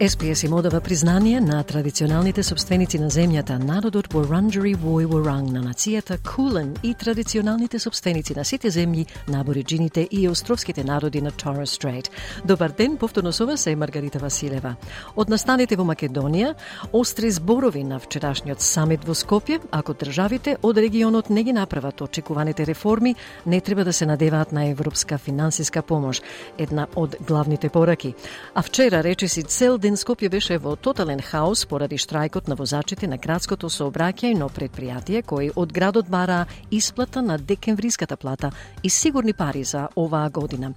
СПС им одава признание на традиционалните собственици на земјата, народот Wurundjeri Вој Wurrung на нацијата Кулен и традиционалните собственици на сите земји на абориджините и островските народи на Торрес Стрейт. Добар ден, повторно со вас е Маргарита Василева. Од настаните во Македонија, остри зборови на вчерашниот самит во Скопје, ако државите од регионот не ги направат очекуваните реформи, не треба да се надеваат на европска финансиска помош, една од главните пораки. А вчера речиси цел ден Скопје беше во тотален хаос поради штрајкот на возачите на градското сообраќајно предпријатие кои од градот бара исплата на декемвриската плата и сигурни пари за оваа година.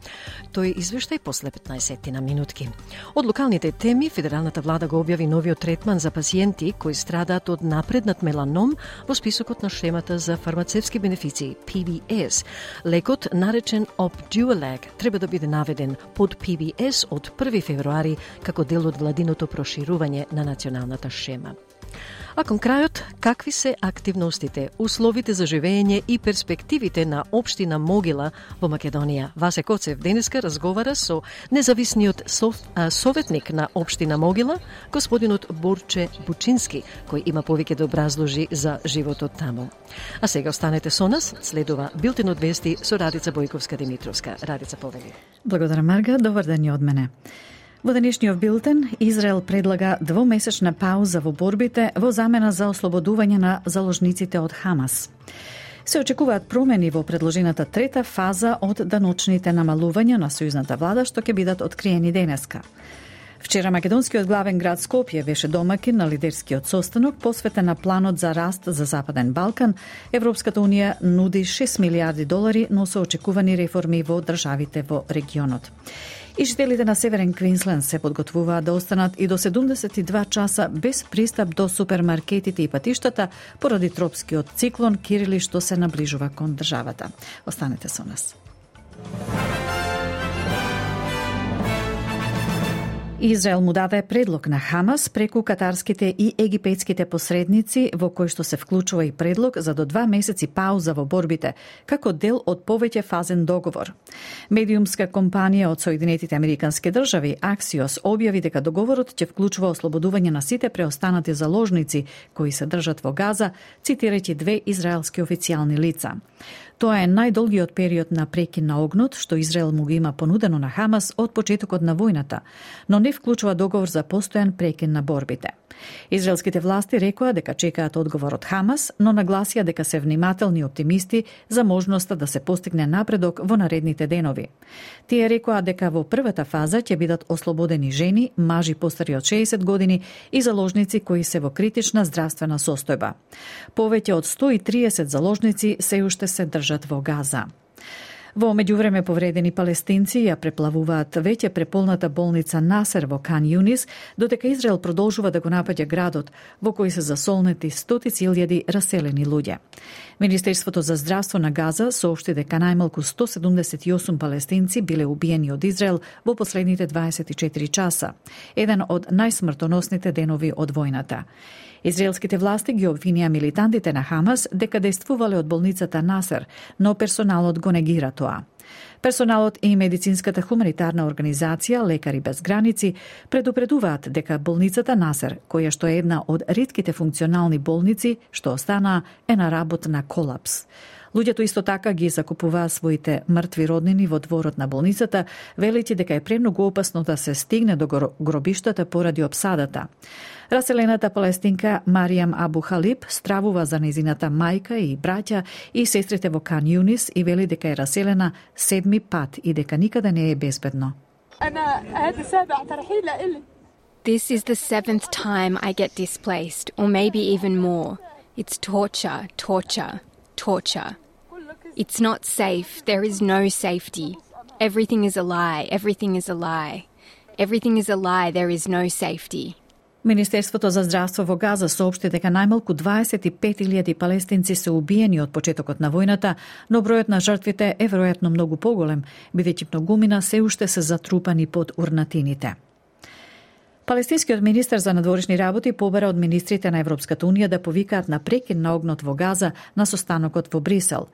Тој извештај после 15 на минутки. Од локалните теми, федералната влада го објави новиот третман за пациенти кои страдаат од напреднат меланом во списокот на шемата за фармацевски бенефиции PBS. Лекот наречен Opdualag треба да биде наведен под PBS од 1 февруари како дел од владиното проширување на националната шема. А кон крајот, какви се активностите, условите за живење и перспективите на општина Могила во Македонија? Васе Коцев денеска разговара со независниот сов, а, советник на општина Могила, господинот Борче Бучински, кој има повеќе да образложи за животот таму. А сега останете со нас, следува Билтен вести со Радица Бојковска Димитровска. Радица повели. Благодарам, Марга. Добар ден и од мене. Во денешниот билтен, Израел предлага двомесечна пауза во борбите во замена за ослободување на заложниците од Хамас. Се очекуваат промени во предложената трета фаза од даночните намалувања на сојузната влада што ќе бидат откриени денеска. Вчера македонскиот главен град Скопје беше домакин на лидерскиот состанок посветен на планот за раст за Западен Балкан. Европската унија нуди 6 милиарди долари, но со очекувани реформи во државите во регионот. И жителите на Северен Квинсленд се подготвуваат да останат и до 72 часа без пристап до супермаркетите и патиштата поради тропскиот циклон Кирили што се наближува кон државата. Останете со нас. Израел му даде предлог на Хамас преку катарските и египетските посредници во кој што се вклучува и предлог за до два месеци пауза во борбите, како дел од повеќе фазен договор. Медиумска компанија од Соединетите Американски држави Axios објави дека договорот ќе вклучува ослободување на сите преостанати заложници кои се држат во Газа, цитирајќи две израелски официјални лица. Тоа е најдолгиот период на прекин на огнот што Израел му го има понудено на Хамас од почетокот на војната, но не вклучува договор за постојан прекин на борбите. Израелските власти рекоа дека чекаат одговор од Хамас, но нагласија дека се внимателни оптимисти за можноста да се постигне напредок во наредните денови. Тие рекоа дека во првата фаза ќе бидат ослободени жени, мажи постари од 60 години и заложници кои се во критична здравствена состојба. Повеќе од 130 заложници се уште се држат во Газа. Во меѓувреме повредени палестинци ја преплавуваат веќе преполната болница Насер во Кан Юнис, додека Израел продолжува да го напаѓа градот, во кој се засолнети стотици илјади раселени луѓе. Министерството за здравство на Газа соопшти дека најмалку 178 палестинци биле убиени од Израел во последните 24 часа, еден од најсмртоносните денови од војната. Израелските власти ги обвинија милитантите на Хамас дека действувале од болницата Насер, но персоналот го негира тоа. Персоналот и медицинската хуманитарна организација Лекари без граници предупредуваат дека болницата Насер, која што е една од ретките функционални болници што останаа, е на работ на колапс. Луѓето исто така ги закупуваа своите мртви роднини во дворот на болницата, велејќи дека е премногу опасно да се стигне до гробиштата поради обсадата. Раселената палестинка Маријам Абу Халиб стравува за незината мајка и браќа и сестрите во Кан Юнис и вели дека е раселена седми пат и дека никаде не е безбедно. This is the seventh time I get displaced, or maybe even more. It's torture, torture, torture. It's not safe. There is no safety. Everything is a lie. Everything is a lie. Everything is a lie. There is no safety. Министерството за здравство во Газа соопшти дека најмалку 25.000 палестинци се убиени од почетокот на војната, но бројот на жртвите е веројатно многу поголем, бидејќи многумина се уште се затрупани под урнатините. Палестинскиот министер за надворешни работи побера од министрите на Европската унија да повикаат на прекин на огнот во Газа на состанокот во Брисел.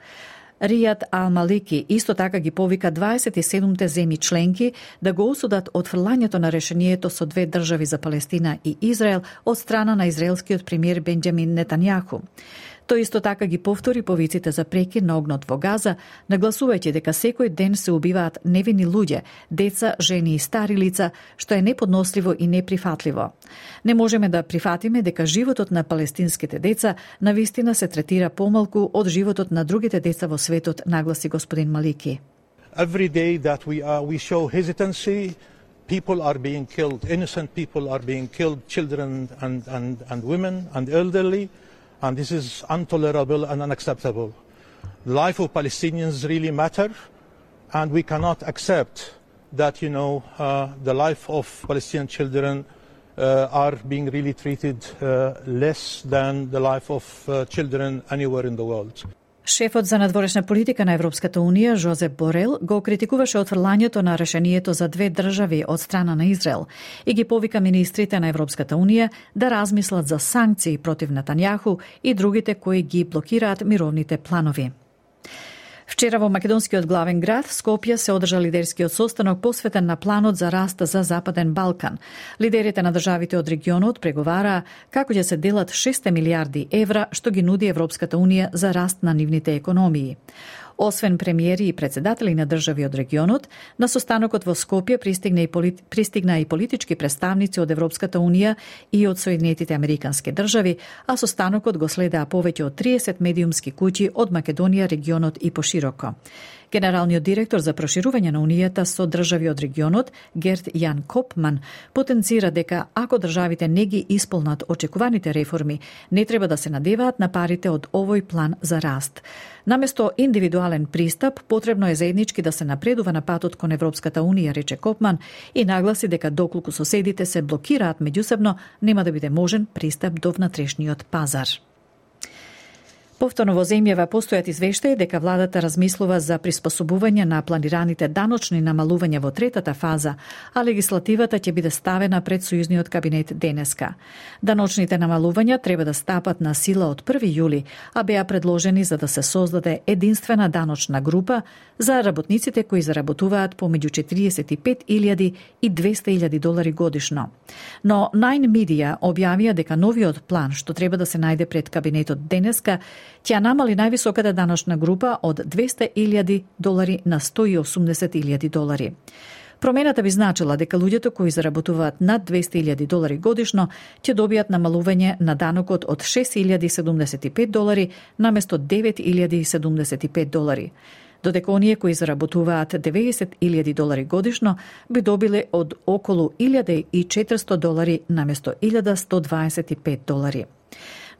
Ријад Ал-Малики исто така ги повика 27-те земји членки да го осудат отфрлањето на решението со две држави за Палестина и Израел од страна на израелскиот премиер Бенџамин Нетањаху. Тој исто така ги повтори повиците за прекин на огнот во Газа, нагласувајќи дека секој ден се убиваат невини луѓе, деца, жени и стари лица, што е неподносливо и неприфатливо. Не можеме да прифатиме дека животот на палестинските деца навистина се третира помалку од животот на другите деца во светот, нагласи господин Малики. Every day that we are we show hesitancy, people are being killed, innocent people are being killed, children and, and, and women and elderly. And this is intolerable and unacceptable. The life of Palestinians really matter, and we cannot accept that you know uh, the life of Palestinian children uh, are being really treated uh, less than the life of uh, children anywhere in the world. Шефот за надворешна политика на Европската Унија, Жозеп Борел, го критикуваше отфрлањето на решението за две држави од страна на Израел и ги повика министрите на Европската Унија да размислат за санкции против Натањаху и другите кои ги блокираат мировните планови. Вчера во македонскиот главен град Скопје се одржа лидерскиот состанок посветен на планот за раст за Западен Балкан. Лидерите на државите од регионот преговараа како ќе се делат 6 милиарди евра што ги нуди Европската унија за раст на нивните економии. Освен премиери и председатели на држави од регионот, на состанокот во Скопје пристигна и, полит... пристигна и политички представници од Европската Унија и од Соединетите Американски држави, а состанокот го следаа повеќе од 30 медиумски куќи од Македонија, регионот и пошироко. Генералниот директор за проширување на Унијата со држави од регионот, Герт Јан Копман, потенцира дека ако државите не ги исполнат очекуваните реформи, не треба да се надеваат на парите од овој план за раст. Наместо индивидуален пристап, потребно е заеднички да се напредува на патот кон Европската Унија, рече Копман, и нагласи дека доколку соседите се блокираат меѓусебно, нема да биде можен пристап до внатрешниот пазар. Повторно во земјава постојат извештаи дека владата размислува за приспособување на планираните даночни намалувања во третата фаза, а легислативата ќе биде ставена пред сојузниот кабинет денеска. Даночните намалувања треба да стапат на сила од 1 јули, а беа предложени за да се создаде единствена даночна група за работниците кои заработуваат помеѓу 45.000 и 200.000 долари годишно. Но Nine Media објавија дека новиот план што треба да се најде пред кабинетот денеска ќе намали највисоката даношна група од 200.000 долари на 180.000 долари. Промената би значила дека луѓето кои заработуваат над 200.000 долари годишно ќе добијат намалување на данокот од 6.075 долари наместо 9.075 долари додека оние кои заработуваат 90.000 долари годишно би добиле од околу 1.400 долари наместо 1.125 долари.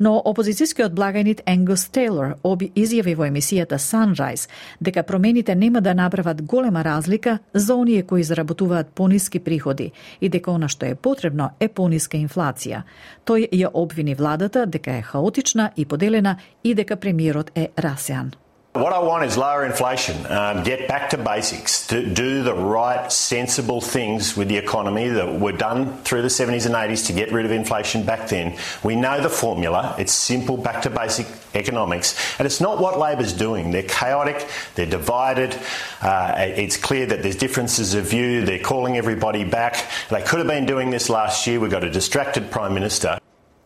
Но опозицијскиот благајник Енгус Тейлор оби изјави во емисијата Sunrise дека промените нема да направат голема разлика за оние кои заработуваат пониски приходи и дека она што е потребно е пониска инфлација. Тој ја обвини владата дека е хаотична и поделена и дека премиерот е расеан. What I want is lower inflation, um, get back to basics, to do the right, sensible things with the economy that were done through the 70s and 80s to get rid of inflation back then. We know the formula. It's simple, back to basic economics. And it's not what Labor's doing. They're chaotic, they're divided. Uh, it's clear that there's differences of view. They're calling everybody back. They could have been doing this last year. We've got a distracted Prime Minister.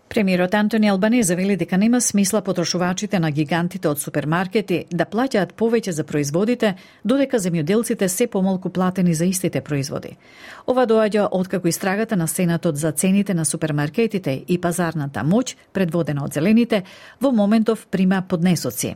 Премиерот Антони Албанезе вели дека нема смисла потрошувачите на гигантите од супермаркети да плаќаат повеќе за производите, додека земјоделците се помалку платени за истите производи. Ова доаѓа откако истрагата на Сенатот за цените на супермаркетите и пазарната моќ, предводена од зелените, во моментов прима поднесоци.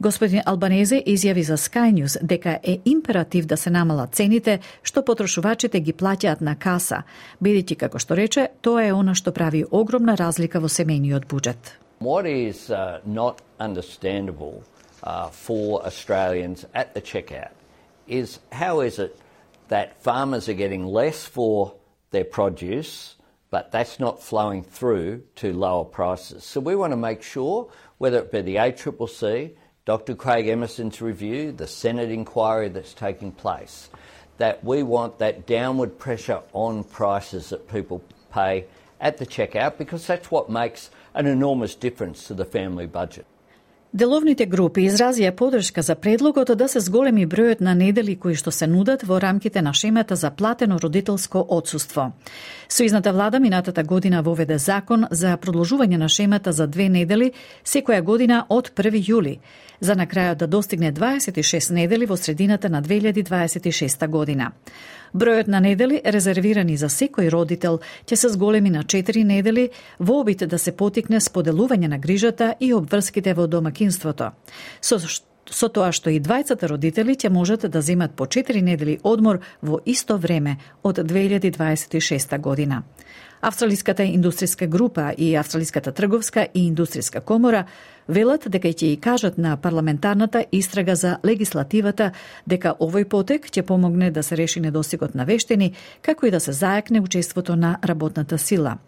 Господин Албанезе изјави за Sky News дека е императив да се намалат цените што потрошувачите ги плаќаат на каса, бидејќи како што рече, тоа е она што прави огромна разлика во семејниот буџет. What is uh, not understandable uh, for Australians at the checkout is how is it that farmers are getting less for their produce, but that's not flowing through to lower prices. So we want to make sure, whether it be the ACCC, Dr. Craig Emerson's review, the Senate inquiry that's taking place, that we want that downward pressure on prices that people pay at the checkout because that's what makes an enormous difference to the family budget. Деловните групи изразија подршка за предлогот да се зголеми бројот на недели кои што се нудат во рамките на шемата за платено родителско одсуство. Сојзната влада минатата година воведе закон за продолжување на шемата за две недели секоја година од 1 јули, за на крајот да достигне 26 недели во средината на 2026 година. Бројот на недели резервирани за секој родител ќе се зголеми на 4 недели во обид да се потикне споделување на грижата и обврските во домакинството. Со со тоа што и двајцата родители ќе можат да земат по 4 недели одмор во исто време од 2026 година. Австралиската индустријска група и Австралиската трговска и индустријска комора велат дека ќе и кажат на парламентарната истрага за легислативата дека овој потек ќе помогне да се реши недостигот на вештини, како и да се зајакне учеството на работната сила.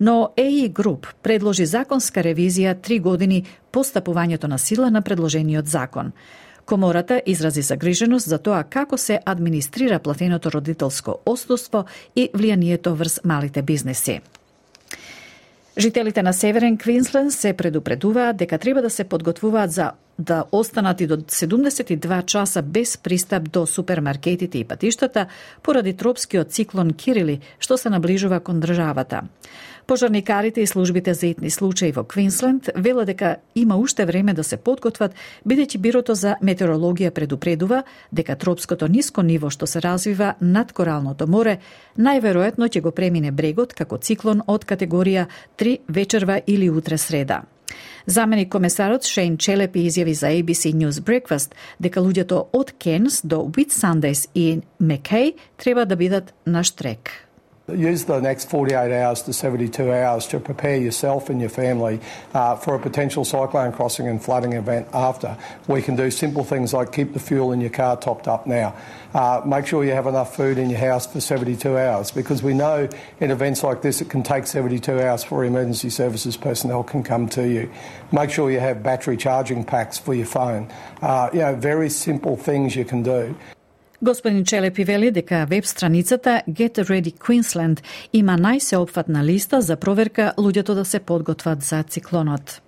Но ЕИ Груп предложи законска ревизија три години по стапувањето на сила на предложениот закон. Комората изрази загриженост за тоа како се администрира платеното родителско отсуство и влијанието врз малите бизнеси. Жителите на Северен Квинсленд се предупредуваат дека треба да се подготвуваат за да останат и до 72 часа без пристап до супермаркетите и патиштата поради тропскиот циклон Кирили што се наближува кон државата. Пожарникарите и службите за итни случаи во Квинсленд велат дека има уште време да се подготват, бидејќи Бирото за метеорологија предупредува дека тропското ниско ниво што се развива над Коралното море најверојатно ќе го премине брегот како циклон од категорија 3 вечерва или утре среда. Заменик комесарот Шейн Челепи изјави за ABC News Breakfast дека луѓето од Кенс до Whitsundays и Мекеј треба да бидат на штрек. Use the next 48 hours to 72 hours to prepare yourself and your family uh, for a potential cyclone crossing and flooding event after. We can do simple things like keep the fuel in your car topped up now. Uh, make sure you have enough food in your house for 72 hours because we know in events like this it can take 72 hours for emergency services personnel can come to you. Make sure you have battery charging packs for your phone. Uh, you know, very simple things you can do. Господин Челепи вели дека веб страницата Get Ready Queensland има најсеопфатна листа за проверка луѓето да се подготват за циклонот.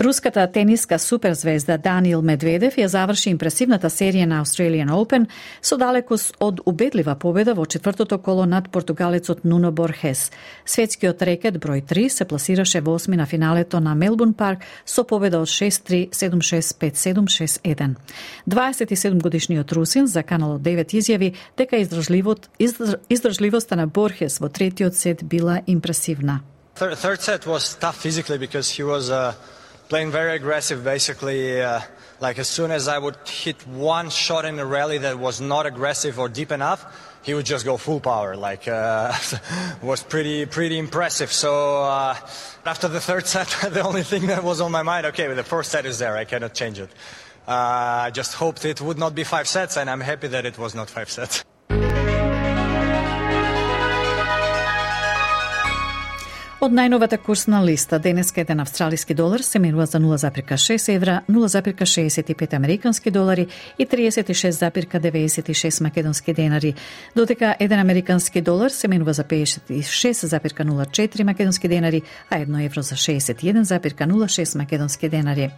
Руската тениска суперзвезда Даниел Медведев ја заврши импресивната серија на Australian Open со далеку од убедлива победа во четвртото коло над португалецот Нуно Борхес. Светскиот рекет број 3 се пласираше во осми на финалето на Мелбурн парк со победа од 6-3, 7-6, 5-7, 6-1. 27 годишниот русин за Канал 9 изјави дека издржливоста на Борхес во третиот сет била импресивна. Third, third set was tough physically because he was uh, playing very aggressive basically uh, like as soon as I would hit one shot in the rally that was not aggressive or deep enough he would just go full power like uh, was pretty pretty impressive. So uh, after the third set the only thing that was on my mind okay the first set is there I cannot change it. Uh, I just hoped it would not be five sets and I'm happy that it was not five sets Од најновата курсна листа, денеска еден австралиски долар се менува за 0,6 евра, 0,65 американски долари и 36,96 македонски денари, додека еден американски долар се менува за 56,04 македонски денари, а 1 евро за 61,06 македонски денари.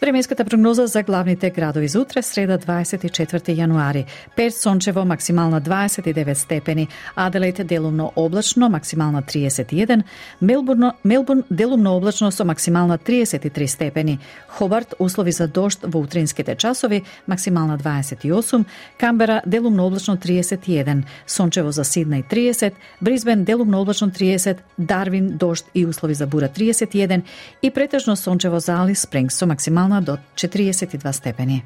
Временската прогноза за главните градови за утре, среда 24 јануари. Перт сончево, максимална 29 степени, Аделаид делумно облачно, максимална 31, Мелбурн, Мелбурн делумно облачно со максимална 33 степени, Хобарт услови за дожд во утринските часови, максимална 28, Камбера делумно облачно 31, сончево за Сиднеј 30, Бризбен делумно облачно 30, Дарвин дожд и услови за бура 31 и претежно сончево за Алис, Спрингс со максимална максимална до 42 степени.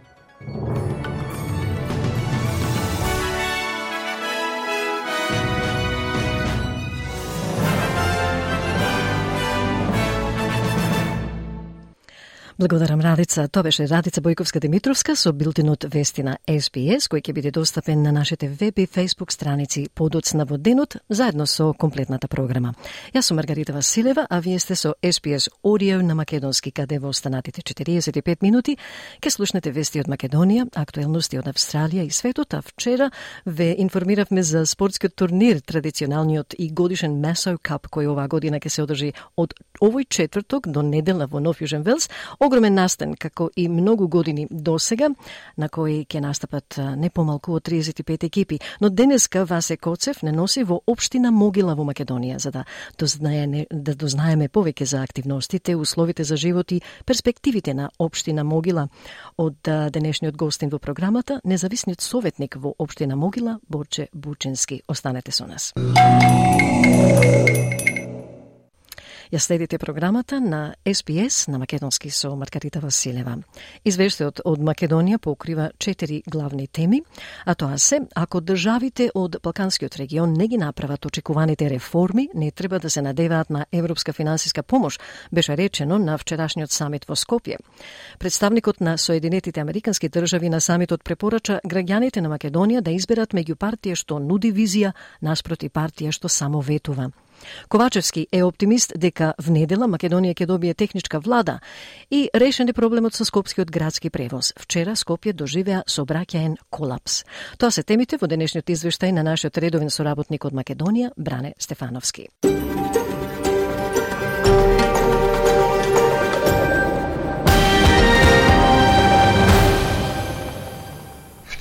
Благодарам Радица. Тоа беше Радица Бојковска Димитровска со билтинот Вести на SBS, кој ќе биде достапен на нашите веб и Facebook страници подоцна во денот, заедно со комплетната програма. Јас сум Маргарита Василева, а вие сте со SBS Audio на Македонски, каде во останатите 45 минути ќе слушнете вести од Македонија, актуелности од Австралија и светот, а вчера ве информиравме за спортскиот турнир, традиционалниот и годишен Месо Кап, кој оваа година ќе се одржи од овој четврток до недела во Нов Јужен Велс, огромен настан, како и многу години до сега, на кои ќе настапат не помалку од 35 екипи. Но денеска Васе Коцев не носи во Обштина Могила во Македонија, за да дознае, да дознаеме повеќе за активностите, условите за живот и перспективите на Обштина Могила. Од денешниот гостин во програмата, независниот советник во Обштина Могила, Борче Бученски. Останете со нас. Ја следите програмата на SPS на Македонски со Маргарита Василева. Извештајот од Македонија покрива четири главни теми, а тоа се, ако државите од Балканскиот регион не ги направат очекуваните реформи, не треба да се надеваат на европска финансиска помош, беше речено на вчерашниот самит во Скопје. Представникот на Соединетите Американски држави на самитот препорача граѓаните на Македонија да изберат меѓу партија што нуди визија наспроти партија што само ветува. Ковачевски е оптимист дека в недела Македонија ќе добие техничка влада и решен е проблемот со Скопскиот градски превоз. Вчера Скопје доживеа собраќаен колапс. Тоа се темите во денешниот извештај на нашиот редовен соработник од Македонија, Бране Стефановски.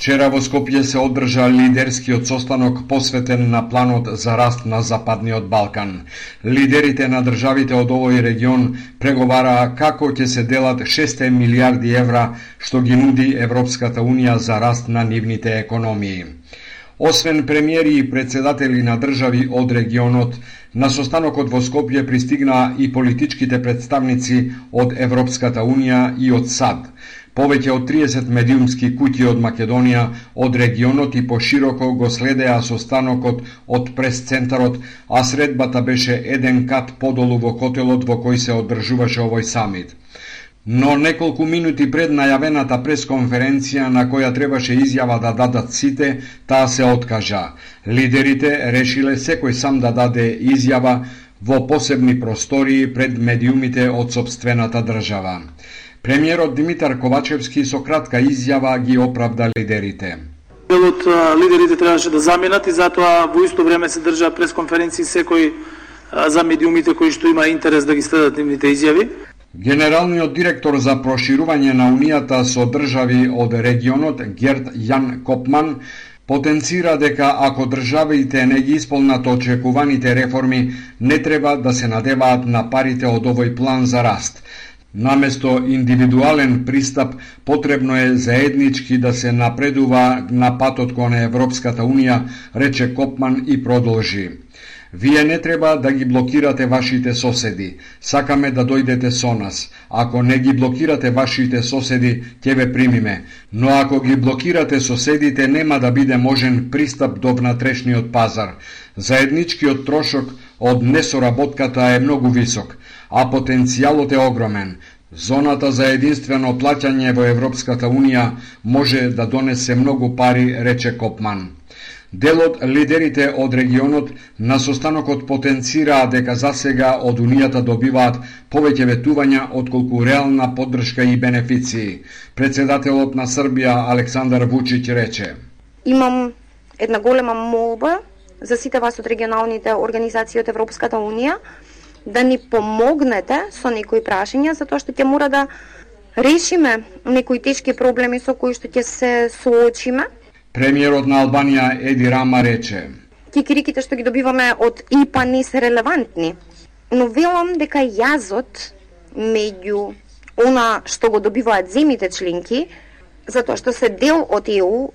Вчера во Скопје се одржа лидерскиот состанок посветен на планот за раст на Западниот Балкан. Лидерите на државите од овој регион преговараа како ќе се делат 6 милиарди евра што ги нуди Европската Унија за раст на нивните економии. Освен премиери и председатели на држави од регионот, на состанокот во Скопје пристигнаа и политичките представници од Европската Унија и од САД. Повеќе од 30 медиумски куќи од Македонија, од регионот и пошироко го следеа состанокот од прес-центарот, а средбата беше еден кат подолу во котелот во кој се одржуваше овој самит. Но неколку минути пред најавената пресконференција на која требаше изјава да дадат сите, таа се откажа. Лидерите решиле секој сам да даде изјава во посебни простории пред медиумите од собствената држава. Премиерот Димитар Ковачевски со кратка изјава ги оправда лидерите. Дел од лидерите требаше да заминат и затоа во исто време се држа пресконференции секој за медиумите кои што има интерес да ги следат нивните изјави. Генералниот директор за проширување на Унијата со држави од регионот Герт Јан Копман потенцира дека ако државите не ги исполнат очекуваните реформи, не треба да се надеваат на парите од овој план за раст. Наместо индивидуален пристап, потребно е заеднички да се напредува на патот кон Европската Унија, рече Копман и продолжи. Вие не треба да ги блокирате вашите соседи. Сакаме да дојдете со нас. Ако не ги блокирате вашите соседи, ќе ве примиме. Но ако ги блокирате соседите, нема да биде можен пристап до внатрешниот пазар. Заедничкиот трошок од несоработката е многу висок а потенцијалот е огромен. Зоната за единствено плаќање во Европската Унија може да донесе многу пари, рече Копман. Делот лидерите од регионот на состанокот потенцираа дека за сега од Унијата добиваат повеќе ветувања отколку реална поддршка и бенефиции. Председателот на Србија Александар Вучиќ рече: Имам една голема молба за сите вас од регионалните организации од Европската Унија да ни помогнете со некои прашања, затоа што ќе мора да решиме некои тешки проблеми со кои што ќе се соочиме. Премиерот на Албанија Еди Рама рече Кикириките што ги добиваме од ИПА не се релевантни, но велам дека јазот меѓу она што го добиваат земите членки, затоа што се дел од ЕУ,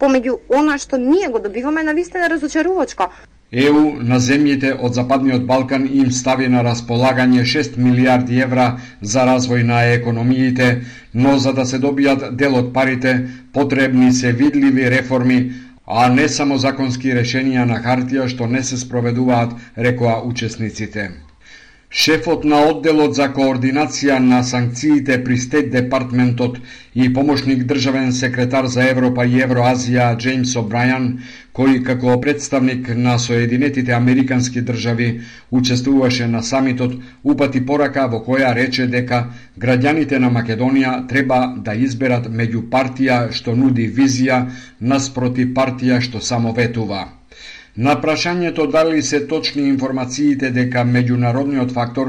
помеѓу она што ние го добиваме, на вистина разочарувачко. ЕУ на земјите од Западниот Балкан им стави на располагање 6 милиарди евра за развој на економиите, но за да се добијат дел од парите, потребни се видливи реформи, а не само законски решенија на хартија што не се спроведуваат, рекоа учесниците. Шефот на одделот за координација на санкциите при Стет Департментот и помошник државен секретар за Европа и Евроазија Джеймс О'Брајан, кој како представник на Соединетите Американски држави учествуваше на самитот, упати порака во која рече дека граѓаните на Македонија треба да изберат меѓу партија што нуди визија наспроти партија што само ветува. На прашањето дали се точни информациите дека меѓународниот фактор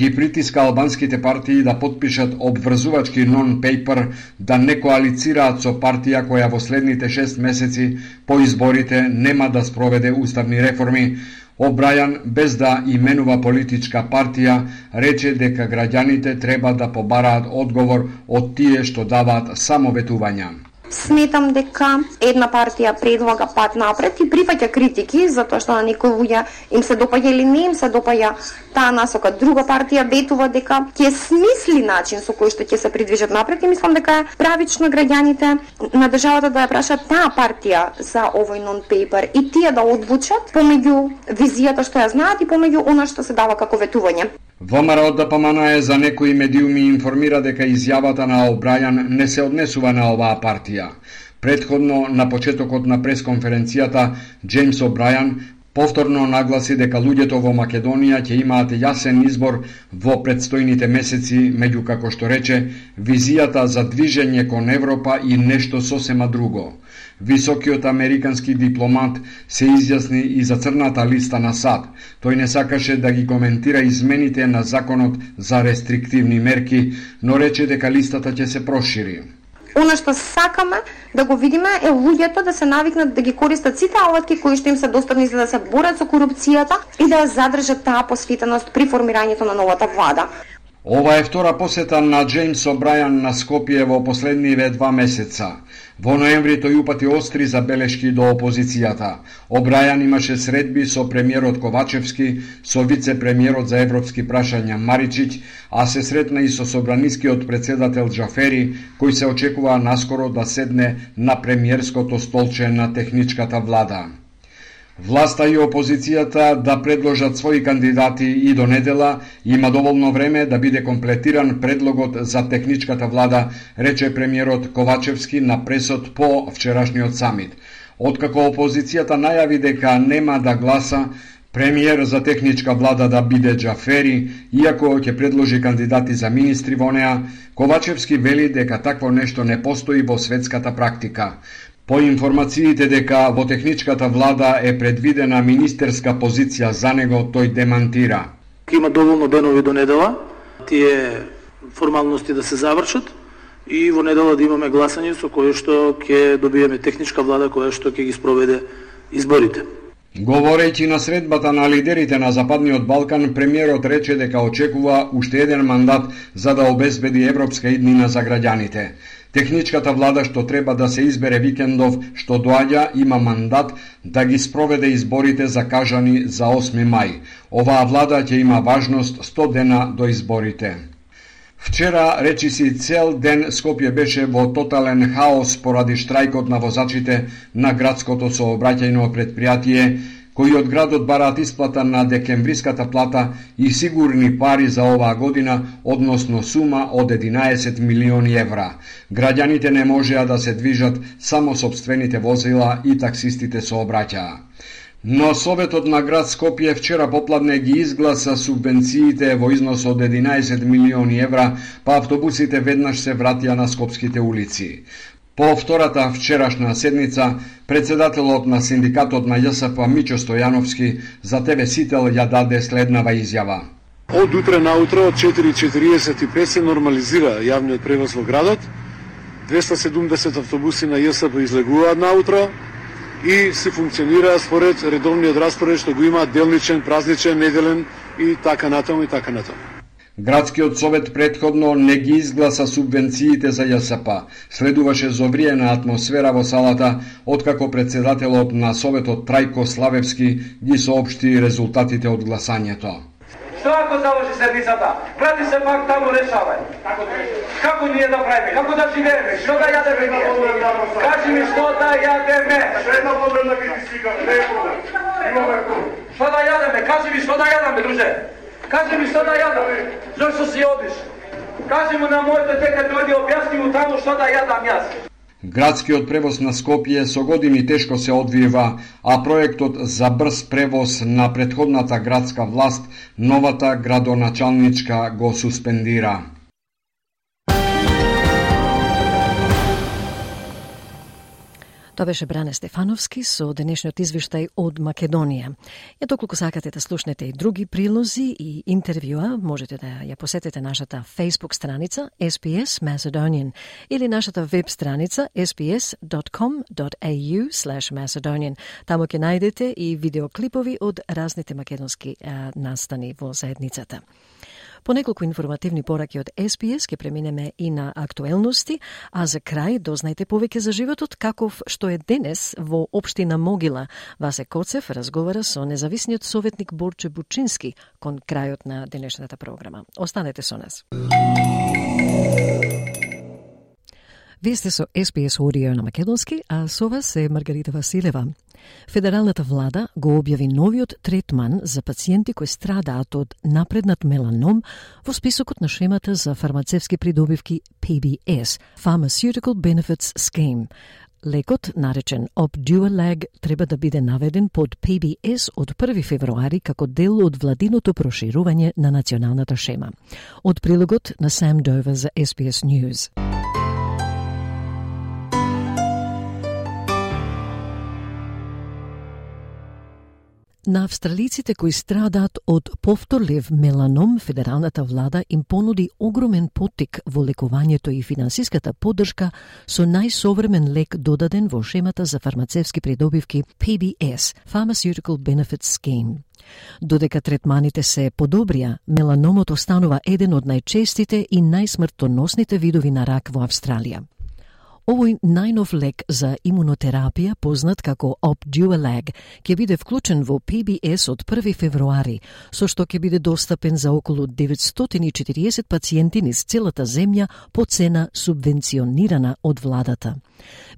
ги притиска албанските партии да подпишат обврзувачки нон-пейпер да не коалицираат со партија која во следните 6 месеци по изборите нема да спроведе уставни реформи, Обрајан, без да именува политичка партија, рече дека граѓаните треба да побараат одговор од тие што даваат само ветувања. Сметам дека една партија предлага пат напред и прифаќа критики затоа што на некои луѓе им се допаѓа или не им се допаѓа таа насока. Друга партија ветува дека ќе смисли начин со кој што ќе се придвижат напред и мислам дека е правично граѓаните на државата да ја прашат таа партија за овој нон-пейпер и тие да одлучат помеѓу визијата што ја знаат и помеѓу она што се дава како ветување. ВМРО ДПМН за некои медиуми информира дека изјавата на Обрајан не се однесува на оваа партија. Предходно, на почетокот на пресконференцијата, Джеймс Обрајан повторно нагласи дека луѓето во Македонија ќе имаат јасен избор во предстојните месеци, меѓу како што рече, визијата за движење кон Европа и нешто сосема друго. Високиот американски дипломат се изјасни и за црната листа на САД. Тој не сакаше да ги коментира измените на законот за рестриктивни мерки, но рече дека листата ќе се прошири. Оно што сакаме да го видиме е луѓето да се навикнат да ги користат сите алатки кои што им се достапни за да се борат со корупцијата и да ја задржат таа посветеност при формирањето на новата влада. Ова е втора посета на Джеймс О'Брајан на Скопје во последниве два месеца. Во ноември тој упати остри забелешки до опозицијата. Обрајан имаше средби со премиерот Ковачевски, со вице-премиерот за европски прашања Маричиќ, а се сретна и со собранискиот председател Джафери, кој се очекува наскоро да седне на премиерското столче на техничката влада. Власта и опозицијата да предложат своји кандидати и до недела има доволно време да биде комплетиран предлогот за техничката влада, рече премиерот Ковачевски на пресот по вчерашниот самит. Откако опозицијата најави дека нема да гласа, премиер за техничка влада да биде Джафери, иако ќе предложи кандидати за министри во неа, Ковачевски вели дека такво нешто не постои во светската практика. По информациите дека во техничката влада е предвидена министерска позиција за него, тој демантира. Има доволно денови до недела, тие формалности да се завршат и во недела да имаме гласање со кое што ќе добиеме техничка влада која што ќе ги спроведе изборите. Говорејќи на средбата на лидерите на Западниот Балкан, премиерот рече дека очекува уште еден мандат за да обезбеди европска иднина за граѓаните. Техничката влада што треба да се избере викендов што доаѓа има мандат да ги спроведе изборите закажани за 8 мај. Оваа влада ќе има важност 100 дена до изборите. Вчера, речи си, цел ден Скопје беше во тотален хаос поради штрајкот на возачите на градското сообраќајно предпријатие, кои од градот бараат исплата на декемвриската плата и сигурни пари за оваа година, односно сума од 11 милиони евра. Граѓаните не можеа да се движат само собствените возила и таксистите сообраќаа. Но Советот на град Скопје вчера попладне ги изгласа субвенциите во износ од 11 милиони евра, па автобусите веднаш се вратија на скопските улици. По втората вчерашна седница, председателот на синдикатот на ЈСП Мичо Стојановски за ТВ Сител ја даде следнава изјава. Од утре наутро од 4.45 се нормализира јавниот превоз во градот. 270 автобуси на ЈСП излегуваат наутро и се функционира според редовниот распоред што го има делничен, празничен, неделен и така натаму и така натаму. Градскиот совет предходно не ги изгласа субвенциите за ЈСП. Следуваше зовриена атмосфера во салата, откако председателот на советот Трајко Славевски ги соопшти резултатите од гласањето. Што ако заложи седницата? Врати се пак таму решавај. Како да Како ние да правиме? Како да живееме? Што да јадеме ние? Кажи ми што да јадеме? Една проблем да ги свикам, не е проблем. Имаме Што да јадеме? Кажи ми што да јадеме, друже? Кажи ми што да јадам, зашто си одиш? Кажи му на моето да дојде објасни му таму што да јадам јас. Градскиот превоз на Скопје со години тешко се одвива, а проектот за брз превоз на предходната градска власт новата градоначалничка го суспендира. Тоа беше Бране Стефановски со денешниот извештај од Македонија. Ја доколку сакате да слушнете и други прилози и интервјуа, можете да ја посетите нашата Facebook страница SPS Macedonian или нашата веб страница sps.com.au Macedonian. Таму ќе најдете и видеоклипови од разните македонски настани во заедницата. По неколку информативни пораки од SPS ќе преминеме и на актуелности, а за крај дознајте повеќе за животот каков што е денес во општина Могила. Васе Коцев разговара со независниот советник Борче Бучински кон крајот на денешната програма. Останете со нас. Вие сте со SPS Audio на Македонски, а со вас е Маргарита Василева. Федералната влада го објави новиот третман за пациенти кои страдаат од напреднат меланом во списокот на шемата за фармацевски придобивки PBS, Pharmaceutical Benefits Scheme. Лекот, наречен Opdualag, треба да биде наведен под PBS од 1 февруари како дел од владиното проширување на националната шема. Од прилогот на Сам Довер за SBS News. На австралиците кои страдаат од повторлив меланом, федералната влада им понуди огромен потик во лекувањето и финансиската поддршка со најсовремен лек додаден во шемата за фармацевски придобивки PBS, Pharmaceutical Benefits Scheme. Додека третманите се подобрија, меланомот останува еден од најчестите и најсмртоносните видови на рак во Австралија. Овој најнов лек за имунотерапија, познат како Opdualag, ќе биде вклучен во PBS од 1 февруари, со што ќе биде достапен за околу 940 пациенти низ целата земја по цена субвенционирана од владата.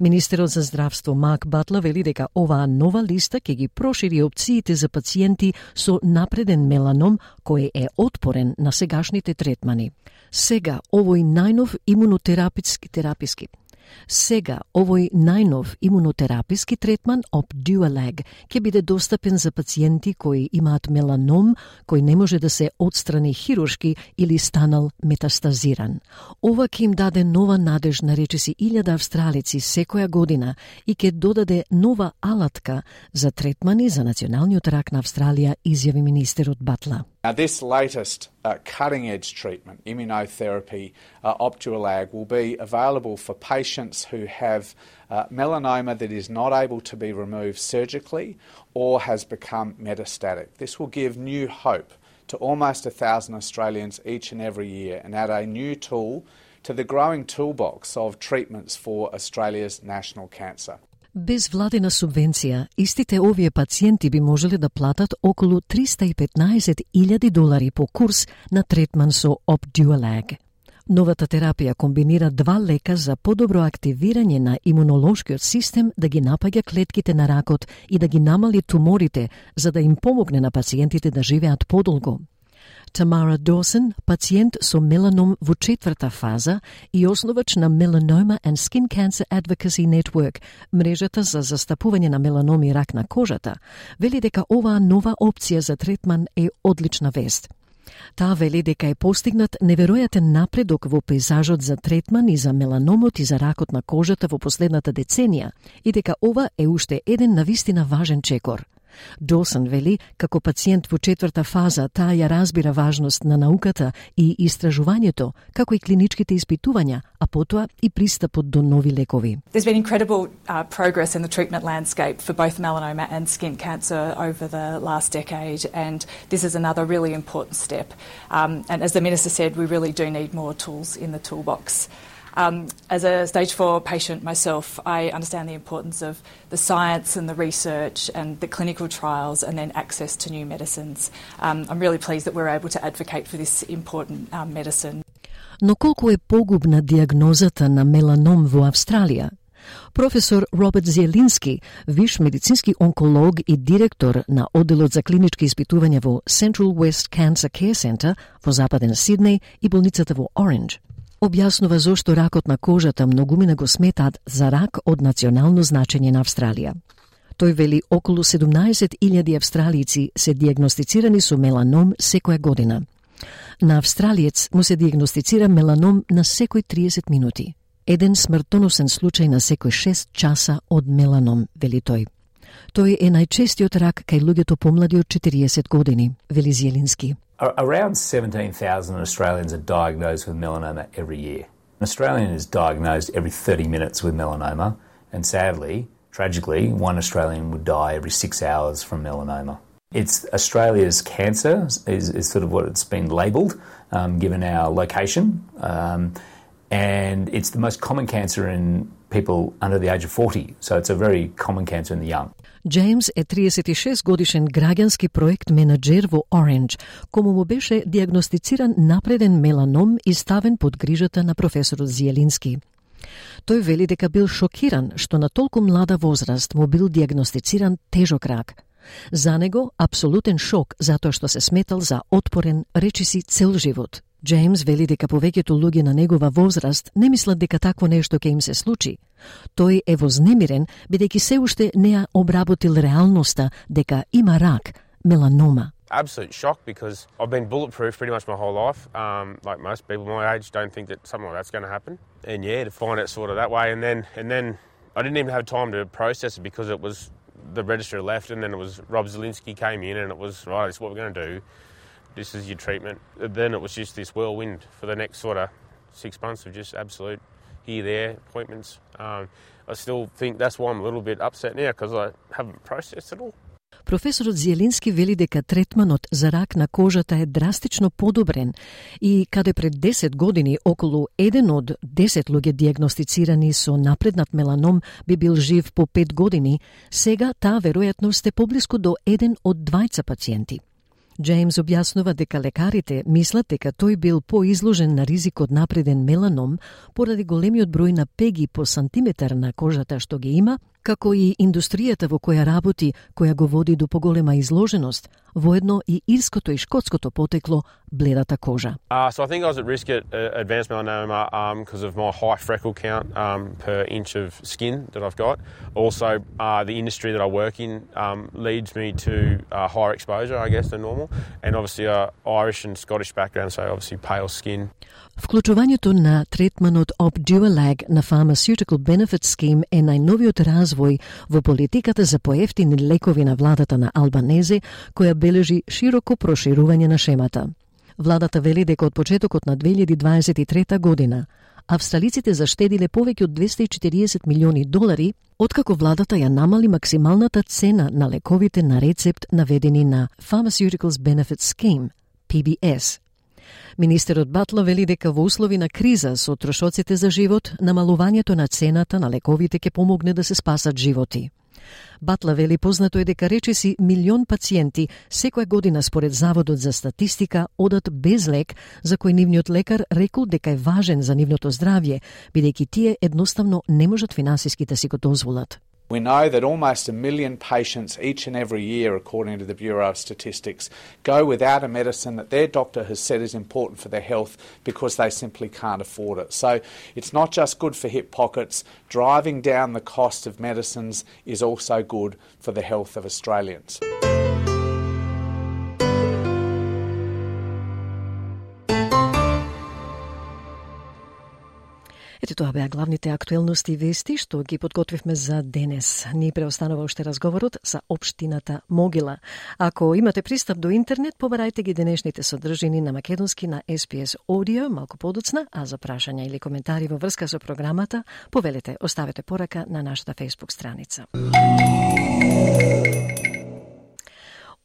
Министерот за здравство Мак Батла вели дека оваа нова листа ќе ги прошири опциите за пациенти со напреден меланом кој е отпорен на сегашните третмани. Сега овој најнов имунотераписки тераписки Сега, овој најнов имунотераписки третман Opdualag ќе биде достапен за пациенти кои имаат меланом кој не може да се отстрани хируршки или станал метастазиран. Ова ќе им даде нова надеж на речиси илјада австралици секоја година и ќе додаде нова алатка за третмани за националниот рак на Австралија, изјави министерот Батла. Now, this latest uh, cutting edge treatment, immunotherapy, uh, will be available for patients who have uh, melanoma that is not able to be removed surgically or has become metastatic. This will give new hope to almost a thousand Australians each and every year and add a new tool to the growing toolbox of treatments for Australia's national cancer. Без владена субвенција, истите овие пациенти би можеле да платат околу 315.000 долари по курс на третман со Opdualag. Новата терапија комбинира два лека за подобро активирање на имунолошкиот систем да ги напаѓа клетките на ракот и да ги намали туморите, за да им помогне на пациентите да живеат подолго. Тамара Досен, пациент со меланом во четврта фаза и основач на Melanoma and Skin Cancer Advocacy Network, мрежата за застапување на меланом и рак на кожата, вели дека оваа нова опција за третман е одлична вест. Таа вели дека е постигнат неверојатен напредок во пейзажот за третман и за меланомот и за ракот на кожата во последната деценија и дека ова е уште еден навистина важен чекор – Досан вели, како пациент во четврта фаза, таа ја разбира важност на науката и истражувањето, како и клиничките испитувања, а потоа и пристапот до нови лекови. There's been incredible uh, progress in the treatment landscape for both melanoma and skin cancer over the last decade, and this is another really important step. Um, and as the Minister said, we really do need more tools in the toolbox. Um, as a stage four patient myself, I understand the importance of the science and the research and the clinical trials and then access to new medicines. Um, I'm really pleased that we're able to advocate for this important um, medicine. Но колку е погубна диагнозата на меланом во Австралија? Професор Роберт Зелински, виш медицински онколог и директор на Оделот за клинички испитувања во Central West Cancer Care Center во западен Сиднеј и болницата во Оранж, објаснува зошто ракот на кожата многумина го сметаат за рак од национално значење на Австралија. Тој вели околу 17.000 Австралијци се диагностицирани со меланом секоја година. На австралиец му се диагностицира меланом на секој 30 минути. Еден смртоносен случај на секој 6 часа од меланом, вели тој. Тој е најчестиот рак кај луѓето помлади од 40 години, вели Зелински. Around 17,000 Australians are diagnosed with melanoma every year. An Australian is diagnosed every 30 minutes with melanoma, and sadly, tragically, one Australian would die every six hours from melanoma. It's Australia's cancer, is, is sort of what it's been labelled, um, given our location. Um, and it's the most common cancer in people under the age of 40, so it's a very common cancer in the young. Джеймс е 36 годишен граѓански проект менеджер во Orange, кому му беше диагностициран напреден меланом и ставен под грижата на професорот Зиелински. Тој вели дека бил шокиран што на толку млада возраст му бил диагностициран тежок рак. За него апсолутен шок затоа што се сметал за отпорен, речиси цел живот. Джеймс вели дека повеќето луѓе на негова возраст не мислат дека такво нешто ќе им се случи. Тој е вознемирен бидејќи се уште не ја обработил реалноста дека има рак, меланома. absolute shock because I've been bulletproof pretty much my whole life. Um, like most people my age, don't think that something like that's going to happen. And yeah, to find it sort of that way, and then and then I didn't even have time to process it because it was the registrar left, and then it was Rob Zelinsky came in, and it was right. This is what we're going to do. This is your treatment. And then it was just this whirlwind for the next sort of uh, six months of just absolute here, there appointments. Um, I still think that's why I'm a little bit upset now because I haven't processed it all. Професорот Зиелински вели дека третманот за рак на кожата е драстично подобрен и каде пред 10 години околу 1 од 10 луѓе диагностицирани со напреднат меланом би бил жив по 5 години, сега таа веројатност е поблиску до 1 од двајца пациенти. Джеймс објаснува дека лекарите мислат дека тој бил поизложен на ризик од напреден меланом поради големиот број на пеги по сантиметар на кожата што ги има, како и индустријата во која работи, која го води до поголема изложеност, воедно и ирското и шкотското потекло бледата кожа. Uh, so I think I was at risk at uh, advanced melanoma because um, of my high freckle count um, per inch of skin that I've got. Also, uh, the industry that I work in um, leads me to uh, higher exposure, I guess, than normal. And obviously, uh, Irish and Scottish background, so obviously pale skin. Вклучувањето на третманот Opdualag на Pharmaceutical Benefit Scheme е најновиот развој во политиката за поевтини лекови на владата на Албанези, која бележи широко проширување на шемата. Владата вели дека од почетокот на 2023 година австралиците заштедиле повеќе од 240 милиони долари, откако владата ја намали максималната цена на лековите на рецепт наведени на Pharmaceuticals Benefit Scheme, PBS. Министерот Батло вели дека во услови на криза со трошоците за живот, намалувањето на цената на лековите ќе помогне да се спасат животи. Батла вели познато е дека речиси милион пациенти секоја година според Заводот за статистика одат без лек за кој нивниот лекар рекол дека е важен за нивното здравје, бидејќи тие едноставно не можат финансиски да си го дозволат. We know that almost a million patients each and every year, according to the Bureau of Statistics, go without a medicine that their doctor has said is important for their health because they simply can't afford it. So it's not just good for hip pockets, driving down the cost of medicines is also good for the health of Australians. Ете тоа беа главните актуелности и вести што ги подготвивме за денес. Ни преостанува уште разговорот за општината Могила. Ако имате пристап до интернет, побарајте ги денешните содржини на македонски на SPS Audio малку подоцна, а за прашања или коментари во врска со програмата, повелете, оставете порака на нашата Facebook страница.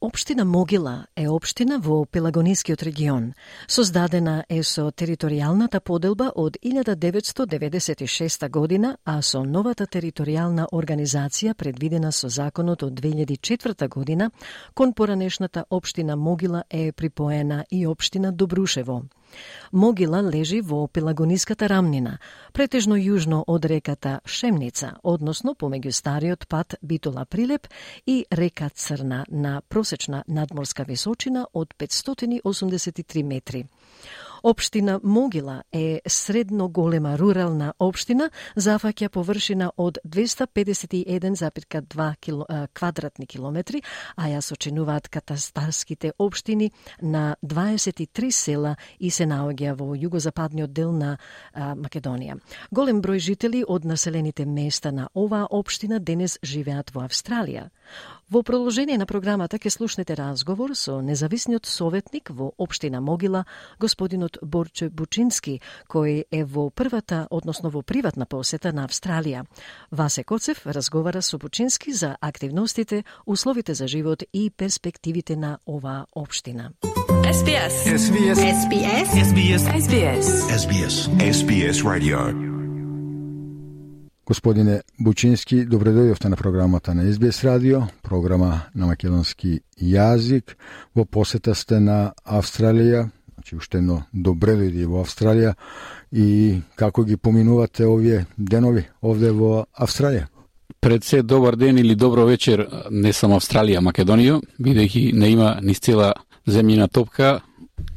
Општина Могила е општина во Пелагонискиот регион. Создадена е со територијалната поделба од 1996 година, а со новата територијална организација предвидена со законот од 2004 година, кон поранешната општина Могила е припоена и општина Добрушево. Могила лежи во Пелагониската рамнина, претежно јужно од реката Шемница, односно помеѓу стариот пат Битола Прилеп и река Црна на просечна надморска височина од 583 метри. Општина Могила е средно голема рурална општина, зафаќа површина од 251,2 квадратни километри, а ја сочинуваат катастарските општини на 23 села и се наоѓа во југозападниот дел на а, Македонија. Голем број жители од населените места на оваа општина денес живеат во Австралија. Во продолжение на програмата ќе слушнете разговор со независниот советник во Обштина Могила, господинот Борче Бучински, кој е во првата, односно во приватна посета на Австралија. Васе Коцев разговара со Бучински за активностите, условите за живот и перспективите на оваа општина. SBS. SBS. SBS. SBS. SBS. SBS. SBS Radio. Господине Бучински, добре дојдовте на програмата на СБС радио, програма на македонски јазик. Во посета сте на Австралија, значи уште едно добре дојде во Австралија и како ги поминувате овие денови овде во Австралија? Пред се добар ден или добро вечер не само Австралија, Македонија, бидејќи не има ни цела земјина топка,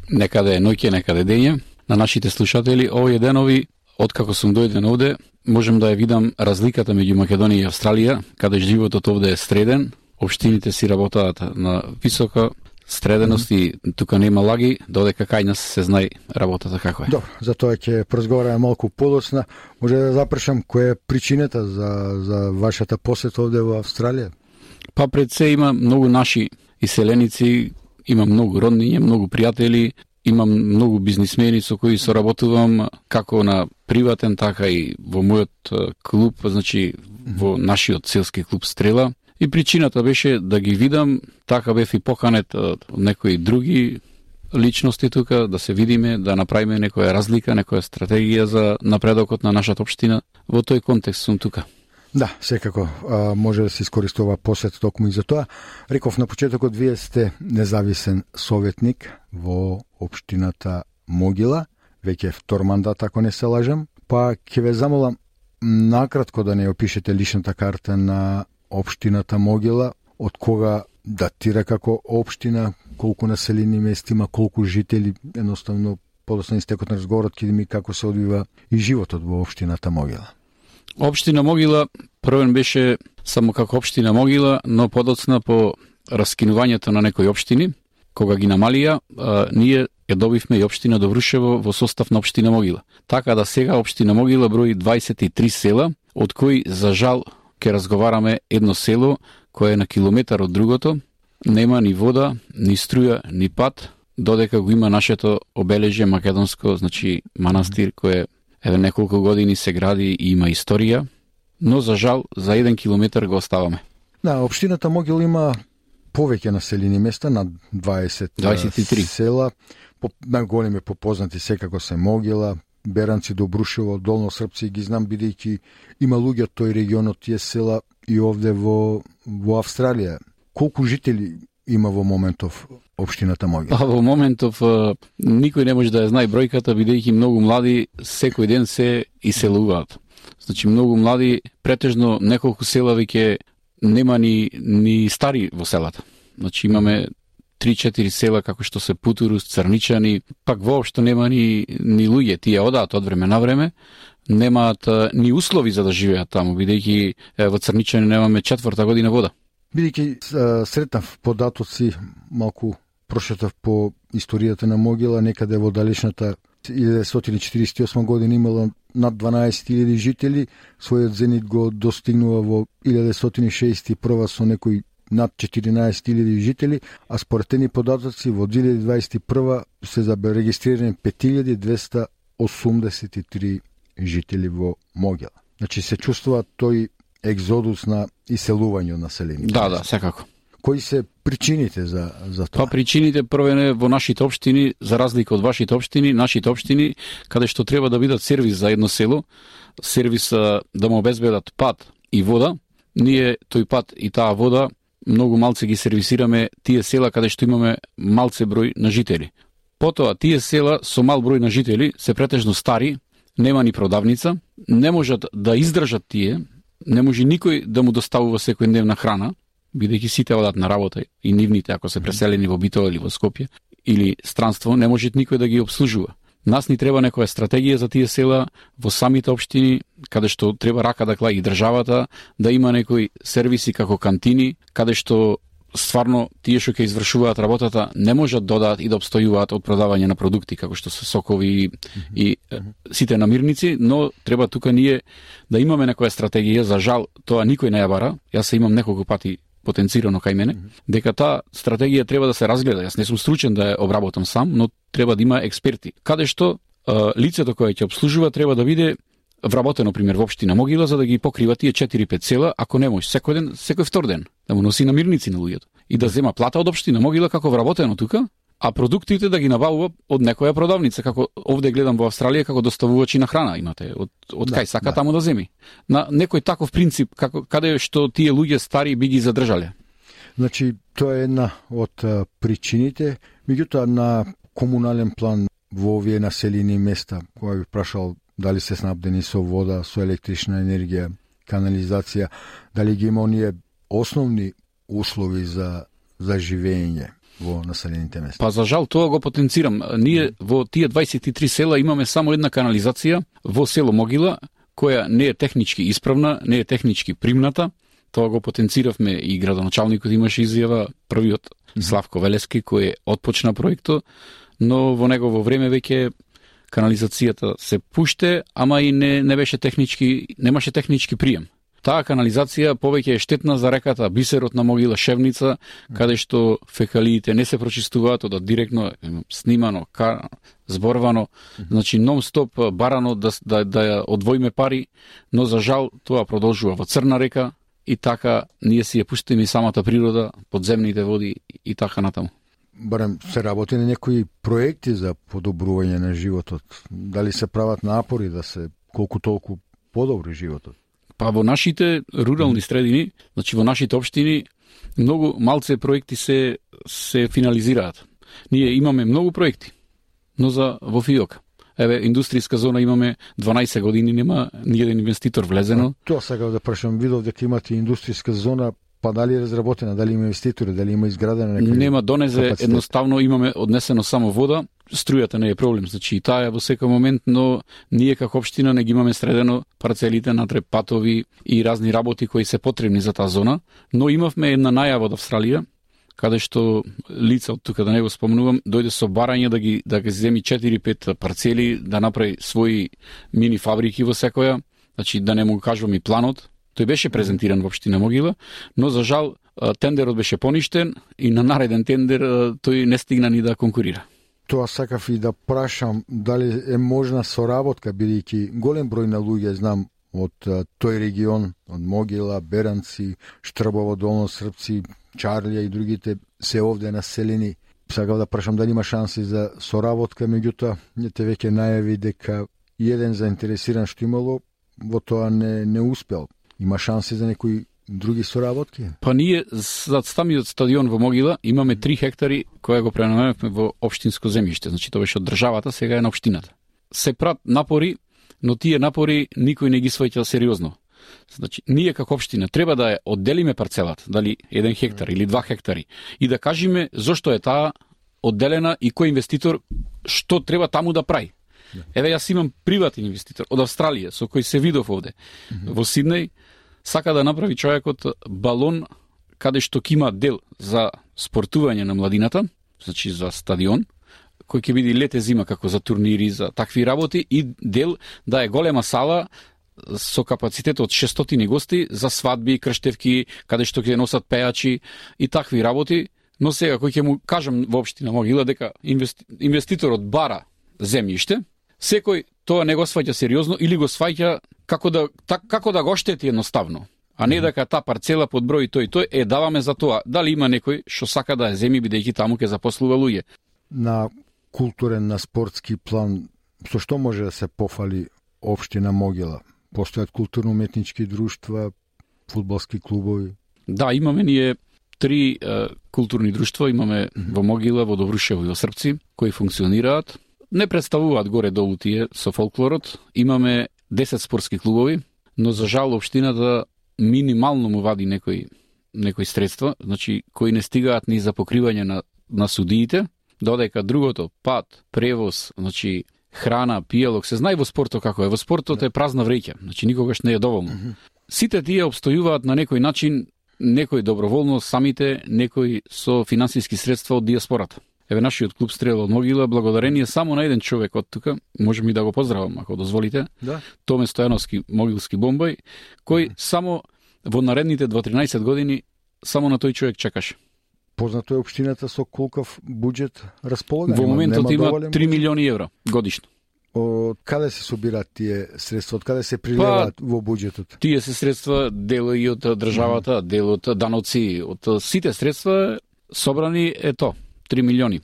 некаде е ноќе, некаде дење. На нашите слушатели, овие денови, откако сум дојден овде, можем да ја видам разликата меѓу Македонија и Австралија, каде животот овде е среден, општините си работаат на висока стреденост и тука нема лаги, додека кај нас се знае работата како е. Добро, за тоа ќе поразговараме малку подоцна. Може да запрашам која е причината за, за вашата посета овде во Австралија? Па пред се има многу наши иселеници, има многу родниња, многу пријатели, имам многу бизнисмени со кои соработувам како на приватен, така и во мојот клуб, значи во нашиот селски клуб Стрела. И причината беше да ги видам, така бев и поканет од некои други личности тука, да се видиме, да направиме некоја разлика, некоја стратегија за напредокот на нашата општина. Во тој контекст сум тука. Да, секако а, може да се искористува посет токму и за тоа. Реков на почетокот вие сте независен советник во општината Могила, веќе втор мандат ако не се лажам, па ќе ве замолам накратко да не опишете личната карта на општината Могила, од кога датира како општина, колку населени места има, колку жители, едноставно подосно истекот на разговорот ќе ми како се одвива и животот во општината Могила. Обштина Могила првен беше само како Обштина Могила, но подоцна по раскинувањето на некои општини, кога ги намалија, а, ние ја добивме и Обштина Добрушево во состав на Обштина Могила. Така да сега Обштина Могила брои 23 села, од кои, за жал, ќе разговараме едно село кое е на километар од другото, нема ни вода, ни струја, ни пат, додека го има нашето обележје македонско, значи манастир кој е еве неколку години се гради и има историја, но за жал за еден километар го оставаме. Да, општината Могил има повеќе населени места на 20 23 села, по, најголеми попознати секако се Могила, Беранци, Добрушево, Долно Српци ги знам бидејќи има луѓе од тој регион од тие села и овде во во Австралија. Колку жители има во моментов општината Могила? Па во моментов никој не може да ја знае бројката бидејќи многу млади секој ден се иселуваат. Значи многу млади, претежно неколку села веќе нема ни ни стари во селата. Значи имаме 3-4 села како што се Путурус, Црничани, пак воопшто нема ни ни луѓе, тие одаат од време на време, немаат ни услови за да живеат таму, бидејќи во Црничани немаме четврта година вода. Бидејќи сретнав податоци малку прошетав по историјата на Могила, некаде во далечната 1948 година имала над 12.000 жители, својот зенит го достигнува во 1961 со некои над 14.000 жители, а според тени податоци во 2021 се регистрирани 5283 жители во Могила. Значи се чувствува тој екзодус на иселување на населението. Да, да, секако. Кои се причините за, за тоа? Па причините првен е во нашите општини, за разлика од вашите општини, нашите општини, каде што треба да бидат сервис за едно село, сервис да му обезбедат пат и вода, ние тој пат и таа вода многу малце ги сервисираме тие села каде што имаме малце број на жители. Потоа, тие села со мал број на жители се претежно стари, нема ни продавница, не можат да издржат тие, не може никој да му доставува секојдневна храна, бидејќи сите одат на работа и нивните ако се преселени во Битола или во Скопје или странство, не може никој да ги обслужува. Нас ни треба некоја стратегија за тие села во самите општини, каде што треба рака да клаи државата, да има некои сервиси како кантини, каде што стварно тие што ќе извршуваат работата не можат да додадат и да обстојуваат од продавање на продукти како што се сокови и, и сите намирници, но треба тука ние да имаме некоја стратегија, за жал тоа никој не ја бара. Јас се имам неколку пати потенцирано кај мене, дека таа стратегија треба да се разгледа. Јас не сум стручен да ја обработам сам, но треба да има експерти. Каде што лицето кое ќе обслужува треба да биде вработено пример во општина Могила за да ги покрива тие 4-5 села, ако не може секој ден, секој втор ден, да му носи намирници на луѓето и да зема плата од општина Могила како вработено тука, а продуктите да ги набавува од некоја продавница, како овде гледам во Австралија како доставувачи на храна имате, од, од да, кај сака да. таму да земи. На некој таков принцип, како, каде што тие луѓе стари би ги задржале. Значи, тоа е една од причините, меѓутоа на комунален план во овие населени места, кога би прашал дали се снабдени со вода, со електрична енергија, канализација, дали ги има оние основни услови за за живење во населените места. Па за жал тоа го потенцирам. Ние во тие 23 села имаме само една канализација во село Могила која не е технички исправна, не е технички примната. Тоа го потенциравме и градоначалникот имаше изјава првиот Славко Велески кој е отпочна проектот, но во негово време веќе канализацијата се пуште, ама и не, не беше технички, немаше технички прием. Таа канализација повеќе е штетна за реката Бисерот на Могила Шевница, каде што фекалиите не се прочистуваат, од директно снимано, кар, зборвано, значи нон-стоп барано да, да, да ја одвоиме пари, но за жал тоа продолжува во Црна река и така ние си ја пуштиме и самата природа, подземните води и така натаму барем се работи на некои проекти за подобрување на животот? Дали се прават напори да се колку толку подобри животот? Па во нашите рурални средини, значи во нашите општини, многу малце проекти се се финализираат. Ние имаме многу проекти, но за во ФИОК. Еве, индустријска зона имаме 12 години, нема ни еден инвеститор влезено. Тоа сега да прашам, видов дека имате индустријска зона Па дали е разработена, дали има инвеститори, дали има изградена нека Нема донезе, капацитет. едноставно имаме однесено само вода, струјата не е проблем, значи и таа е во секој момент, но ние како општина не ги имаме средено парцелите на патови и разни работи кои се потребни за таа зона, но имавме една најава од Австралија, каде што лица од тука да не го спомнувам, дојде со барање да ги да ги земи 4-5 парцели, да направи своји мини фабрики во секоја, значи да не му кажувам и планот, Тој беше презентиран во општина Могила, но за жал тендерот беше поништен и на нареден тендер тој не стигна ни да конкурира. Тоа сакав и да прашам дали е можна соработка, бидејќи голем број на луѓе знам од тој регион, од Могила, Беранци, Штрбово, Долно Српци, Чарлија и другите се овде населени. Сакав да прашам дали има шанси за соработка, меѓутоа не те веќе најави дека еден заинтересиран што имало во тоа не, не успел. Има шанси за некои други соработки? Па ние за самиот стадион во Могила имаме 3 хектари која го пренамеревме во општинско земјиште, значи тоа беше од државата, сега е на општината. Се прат напори, но тие напори никој не ги сваќа сериозно. Значи, ние како општина треба да ја одделиме парцелата, дали еден хектар или два хектари, и да кажеме зошто е таа одделена и кој инвеститор што треба таму да прави. Еве јас имам приватен инвеститор од Австралија со кој се видов овде mm -hmm. во Сиднеј сака да направи човекот балон каде што ќе има дел за спортување на младината, значи за стадион, кој ќе биде лете зима како за турнири, за такви работи и дел да е голема сала со капацитет од 600 гости за свадби, крштевки, каде што ќе носат пејачи и такви работи, но сега кој ќе му кажам воопшто на Могила дека инвести... инвеститорот бара земјиште, секој тоа не го сваќа сериозно или го сваќа како да так, како да го штети едноставно а не дека таа парцела под број тој тој е даваме за тоа. Дали има некој што сака да ја земи бидејќи таму ќе запослува луѓе? На културен на спортски план со што може да се пофали општина Могила? Постојат културно-уметнички друштва фудбалски клубови? Да имаме ние три е, културни друштва. Имаме во Могила, во Добрушево и во Српци, кои функционираат. Не представуваат горе долу тие со фолклорот. Имаме 10 спортски клубови, но за жал општината минимално му вади некои некои средства, значи кои не стигаат ни за покривање на на судиите, додека другото пат, превоз, значи храна, пиелок, се знае во спортот како е. Во спортот е празна вреќа, значи никогаш не е доволно. Сите тие обстојуваат на некој начин, некој доброволно самите, некој со финансиски средства од диаспората. Еве нашиот клуб Стрела од Могила, благодарение само на еден човек од тука, можем и да го поздравам ако дозволите. Да. Томе Стојановски, Могилски бомбај, кој само во наредните 2-13 години само на тој човек чекаше. Познато е општината со колкав буџет располага? Во моментот има доволен 3 милиони евра годишно. Од каде се собираат тие средства? Од каде се приливаат во буџетот? Тие се средства дел и од државата, дел од даноци, од сите средства собрани е то. 3 милиони.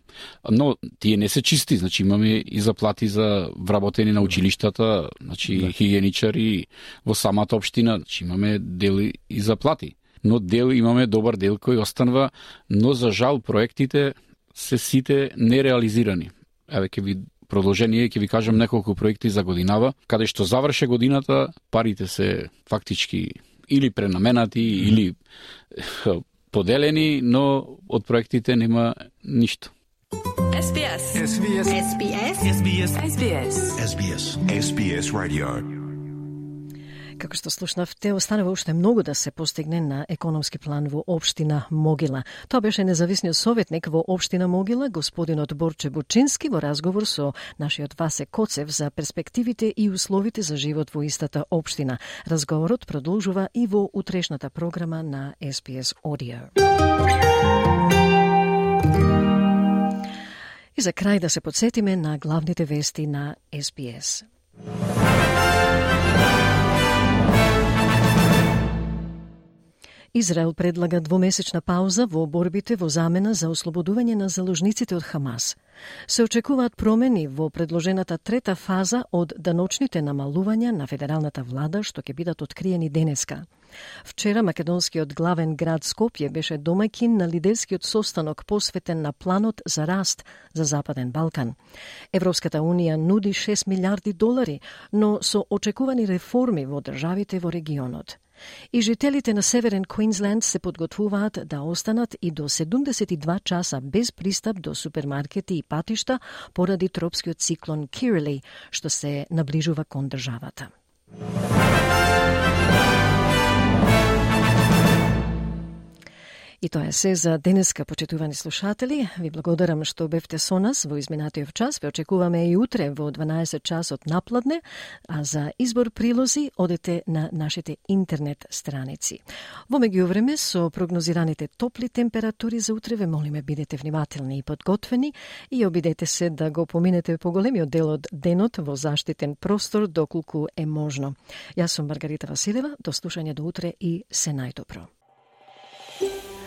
Но тие не се чисти, значи имаме и заплати за вработени на училиштата, значи Да. хигиеничари во самата општина, значи имаме дели и заплати. Но дел имаме добар дел кој останува, но за жал проектите се сите нереализирани. Еве ќе ви продолжение ќе ви кажам неколку проекти за годинава, каде што заврше годината, парите се фактички или пренаменати, или поделени, но од проектите нема ништо. SBS. SBS. SBS. SBS. SBS. SBS. SBS Radio. Како што слушнавте, останува уште многу да се постигне на економски план во општина Могила. Тоа беше независниот советник во општина Могила, господинот Борче Бучински, во разговор со нашиот Васе Коцев за перспективите и условите за живот во истата општина. Разговорот продолжува и во утрешната програма на SPS Audio. И за крај да се подсетиме на главните вести на SPS. Израел предлага двомесечна пауза во борбите во замена за ослободување на заложниците од Хамас. Се очекуваат промени во предложената трета фаза од даночните намалувања на федералната влада што ќе бидат откриени денеска. Вчера македонскиот главен град Скопје беше домаќин на лидерскиот состанок посветен на планот за раст за Западен Балкан. Европската унија нуди 6 милиарди долари, но со очекувани реформи во државите во регионот. И жителите на Северен Квинсленд се подготвуваат да останат и до 72 часа без пристап до супермаркети и патишта поради тропскиот циклон Кирили, што се наближува кон државата. И тоа е се за денеска, почитувани слушатели. Ви благодарам што бевте со нас во изминатиот час. Ве очекуваме и утре во 12 часот напладне, а за избор прилози одете на нашите интернет страници. Во меѓувреме со прогнозираните топли температури за утре ве молиме бидете внимателни и подготвени и обидете се да го поминете поголемиот дел од денот во заштитен простор доколку е можно. Јас сум Маргарита Василева, до слушање до утре и се најдобро.